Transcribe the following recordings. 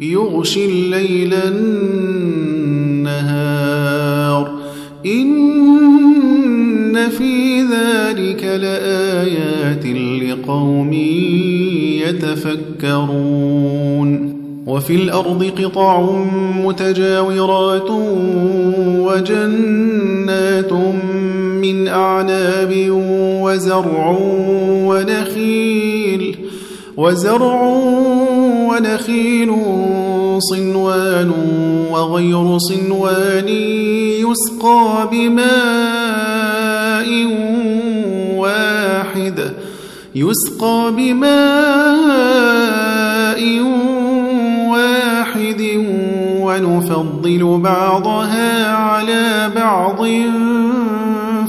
يغشي الليل النهار. إن في ذلك لآيات لقوم يتفكرون. وفي الأرض قطع متجاورات وجنات من أعناب وزرع ونخيل. وزرع ونخيل صنوان وغير صنوان يسقى بماء واحد يسقى بماء واحد ونفضل بعضها على بعض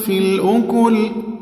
في الأكل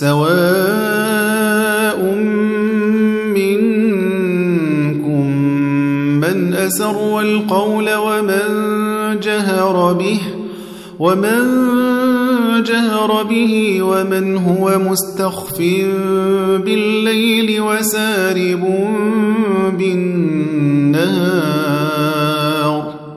سواء منكم من أسر القول ومن جهر به ومن جهر به ومن هو مستخف بالليل وسارب بالنهار.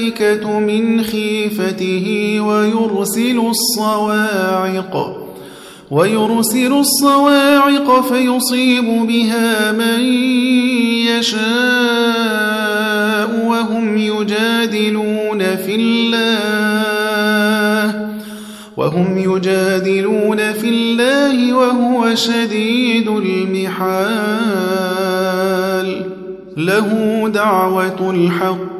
الملائكة من خيفته ويرسل الصواعق ويرسل الصواعق فيصيب بها من يشاء وهم يجادلون في الله وهم يجادلون في الله وهو شديد المحال. له دعوة الحق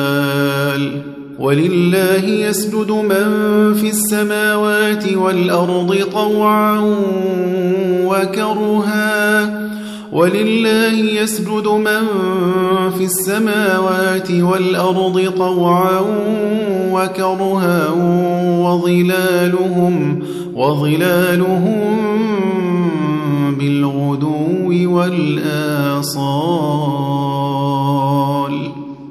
ولله يسجد من في السماوات والأرض طوعا وكرها. ولله يسجد من في السماوات والأرض طوعا وكرها. وظلالهم وظلالهم بالغدو والآصال.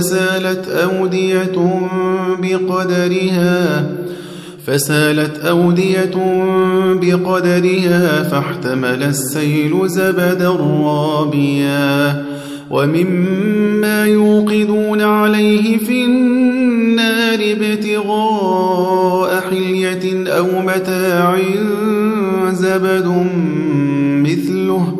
فسالت أودية بقدرها فسالت أودية بقدرها فاحتمل السيل زبدا رابيا. ومما يوقدون عليه في النار ابتغاء حلية أو متاع زبد مثله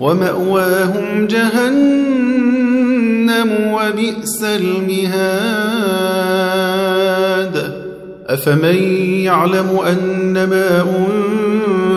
ومأواهم جهنم وبئس المهاد. أفمن يعلم أن ما أنزل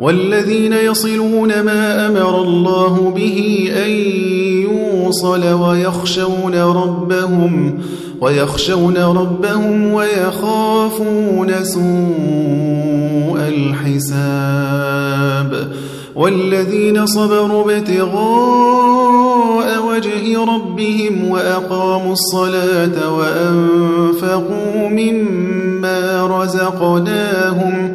والذين يصلون ما أمر الله به أن يوصل ويخشون ربهم ويخشون ربهم ويخافون سوء الحساب. والذين صبروا ابتغاء وجه ربهم وأقاموا الصلاة وأنفقوا مما رزقناهم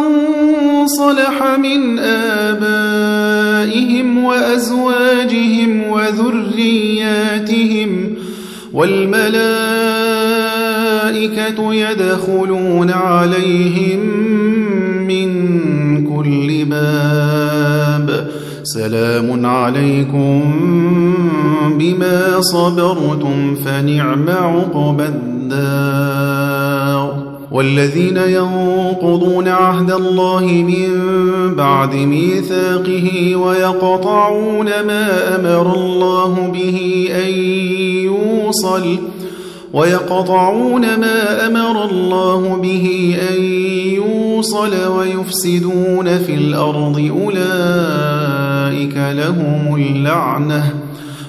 صلح من آبائهم وأزواجهم وذرياتهم والملائكة يدخلون عليهم من كل باب. سلام عليكم بما صبرتم فنعم عقبى الدار. والذين ينقضون عهد الله من بعد ميثاقه ويقطعون ما أمر الله به أن يوصل ويقطعون ما أمر الله به أن يوصل ويفسدون في الأرض أولئك لهم اللعنة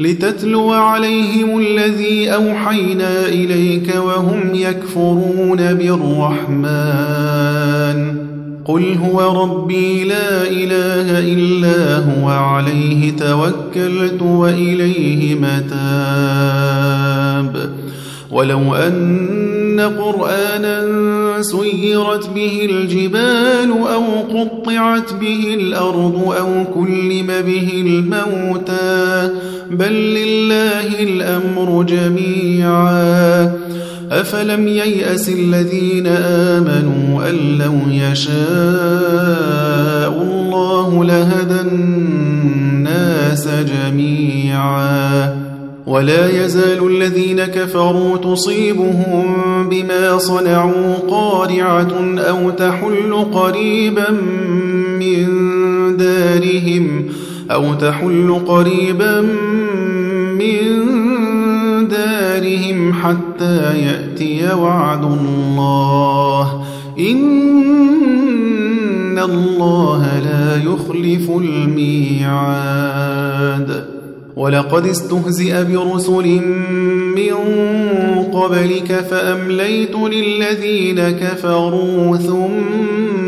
لتتلو عليهم الذي أوحينا إليك وهم يكفرون بالرحمن. قل هو ربي لا إله إلا هو عليه توكلت وإليه متاب. ولو أن قرآنا سيرت به الجبال أو قطعت به الأرض أو كلم به الموتى بل لله الأمر جميعا. أفلم ييأس الذين آمنوا أن لو يشاء الله لهدى الناس جميعا. ولا يزال الذين كفروا تصيبهم بما صنعوا قارعة أو تحل قريبا من دارهم أو تحل قريبا من دارهم حتى يأتي وعد الله. إن الله لا يخلف الميعاد. ولقد استهزئ برسل من قبلك فأمليت للذين كفروا ثم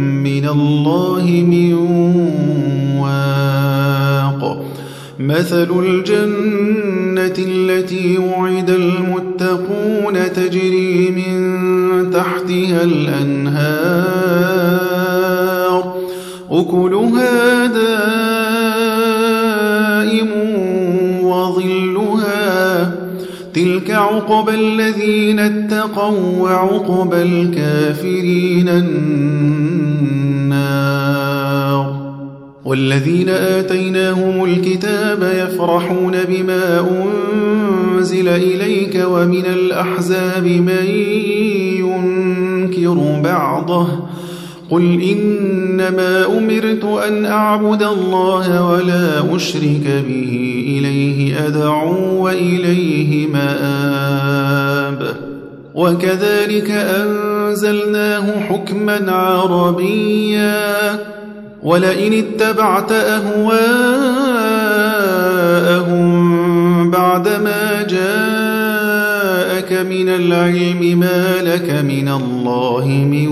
من الله من واق. مثل الجنة التي وعد المتقون تجري من تحتها الأنهار. أكلها دائم تلك عقبى الذين اتقوا وعقبى الكافرين النار. والذين آتيناهم الكتاب يفرحون بما أنزل إليك ومن الأحزاب من ينكر بعضه قل إنما أمرت أن أعبد الله ولا أشرك به إليه أدعو وإليه مآب. وكذلك أنزلناه حكما عربيا. ولئن اتبعت أهواءهم بعدما جاءك من العلم ما لك من الله من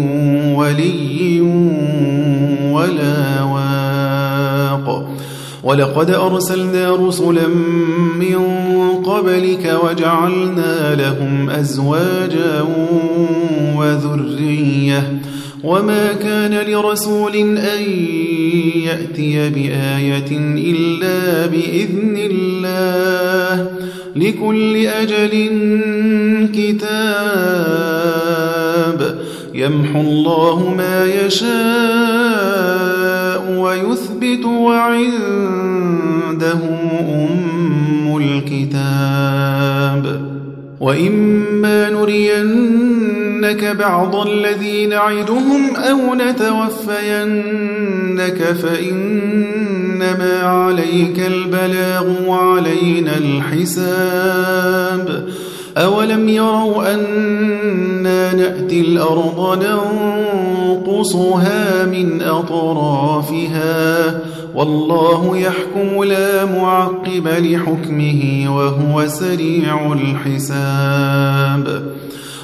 ولي ولا واق. ولقد أرسلنا رسلا من قبلك وجعلنا لهم أزواجا وذرية. وما كان لرسول أن يأتي بآية إلا بإذن الله. لكل أجل كتاب. يمحو الله ما يشاء ويثبت وعنده أم الكتاب. وإما نرينك بعض الذي نعدهم أو نتوفينك فإنما عليك البلاغ وعلينا الحساب. أولم يروا أنا نأتي الأرض ننقصها من أطرافها؟ والله يحكم لا معقب لحكمه وهو سريع الحساب.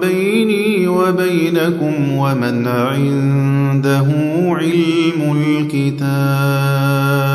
بيني وبينكم ومن عنده علم الكتاب.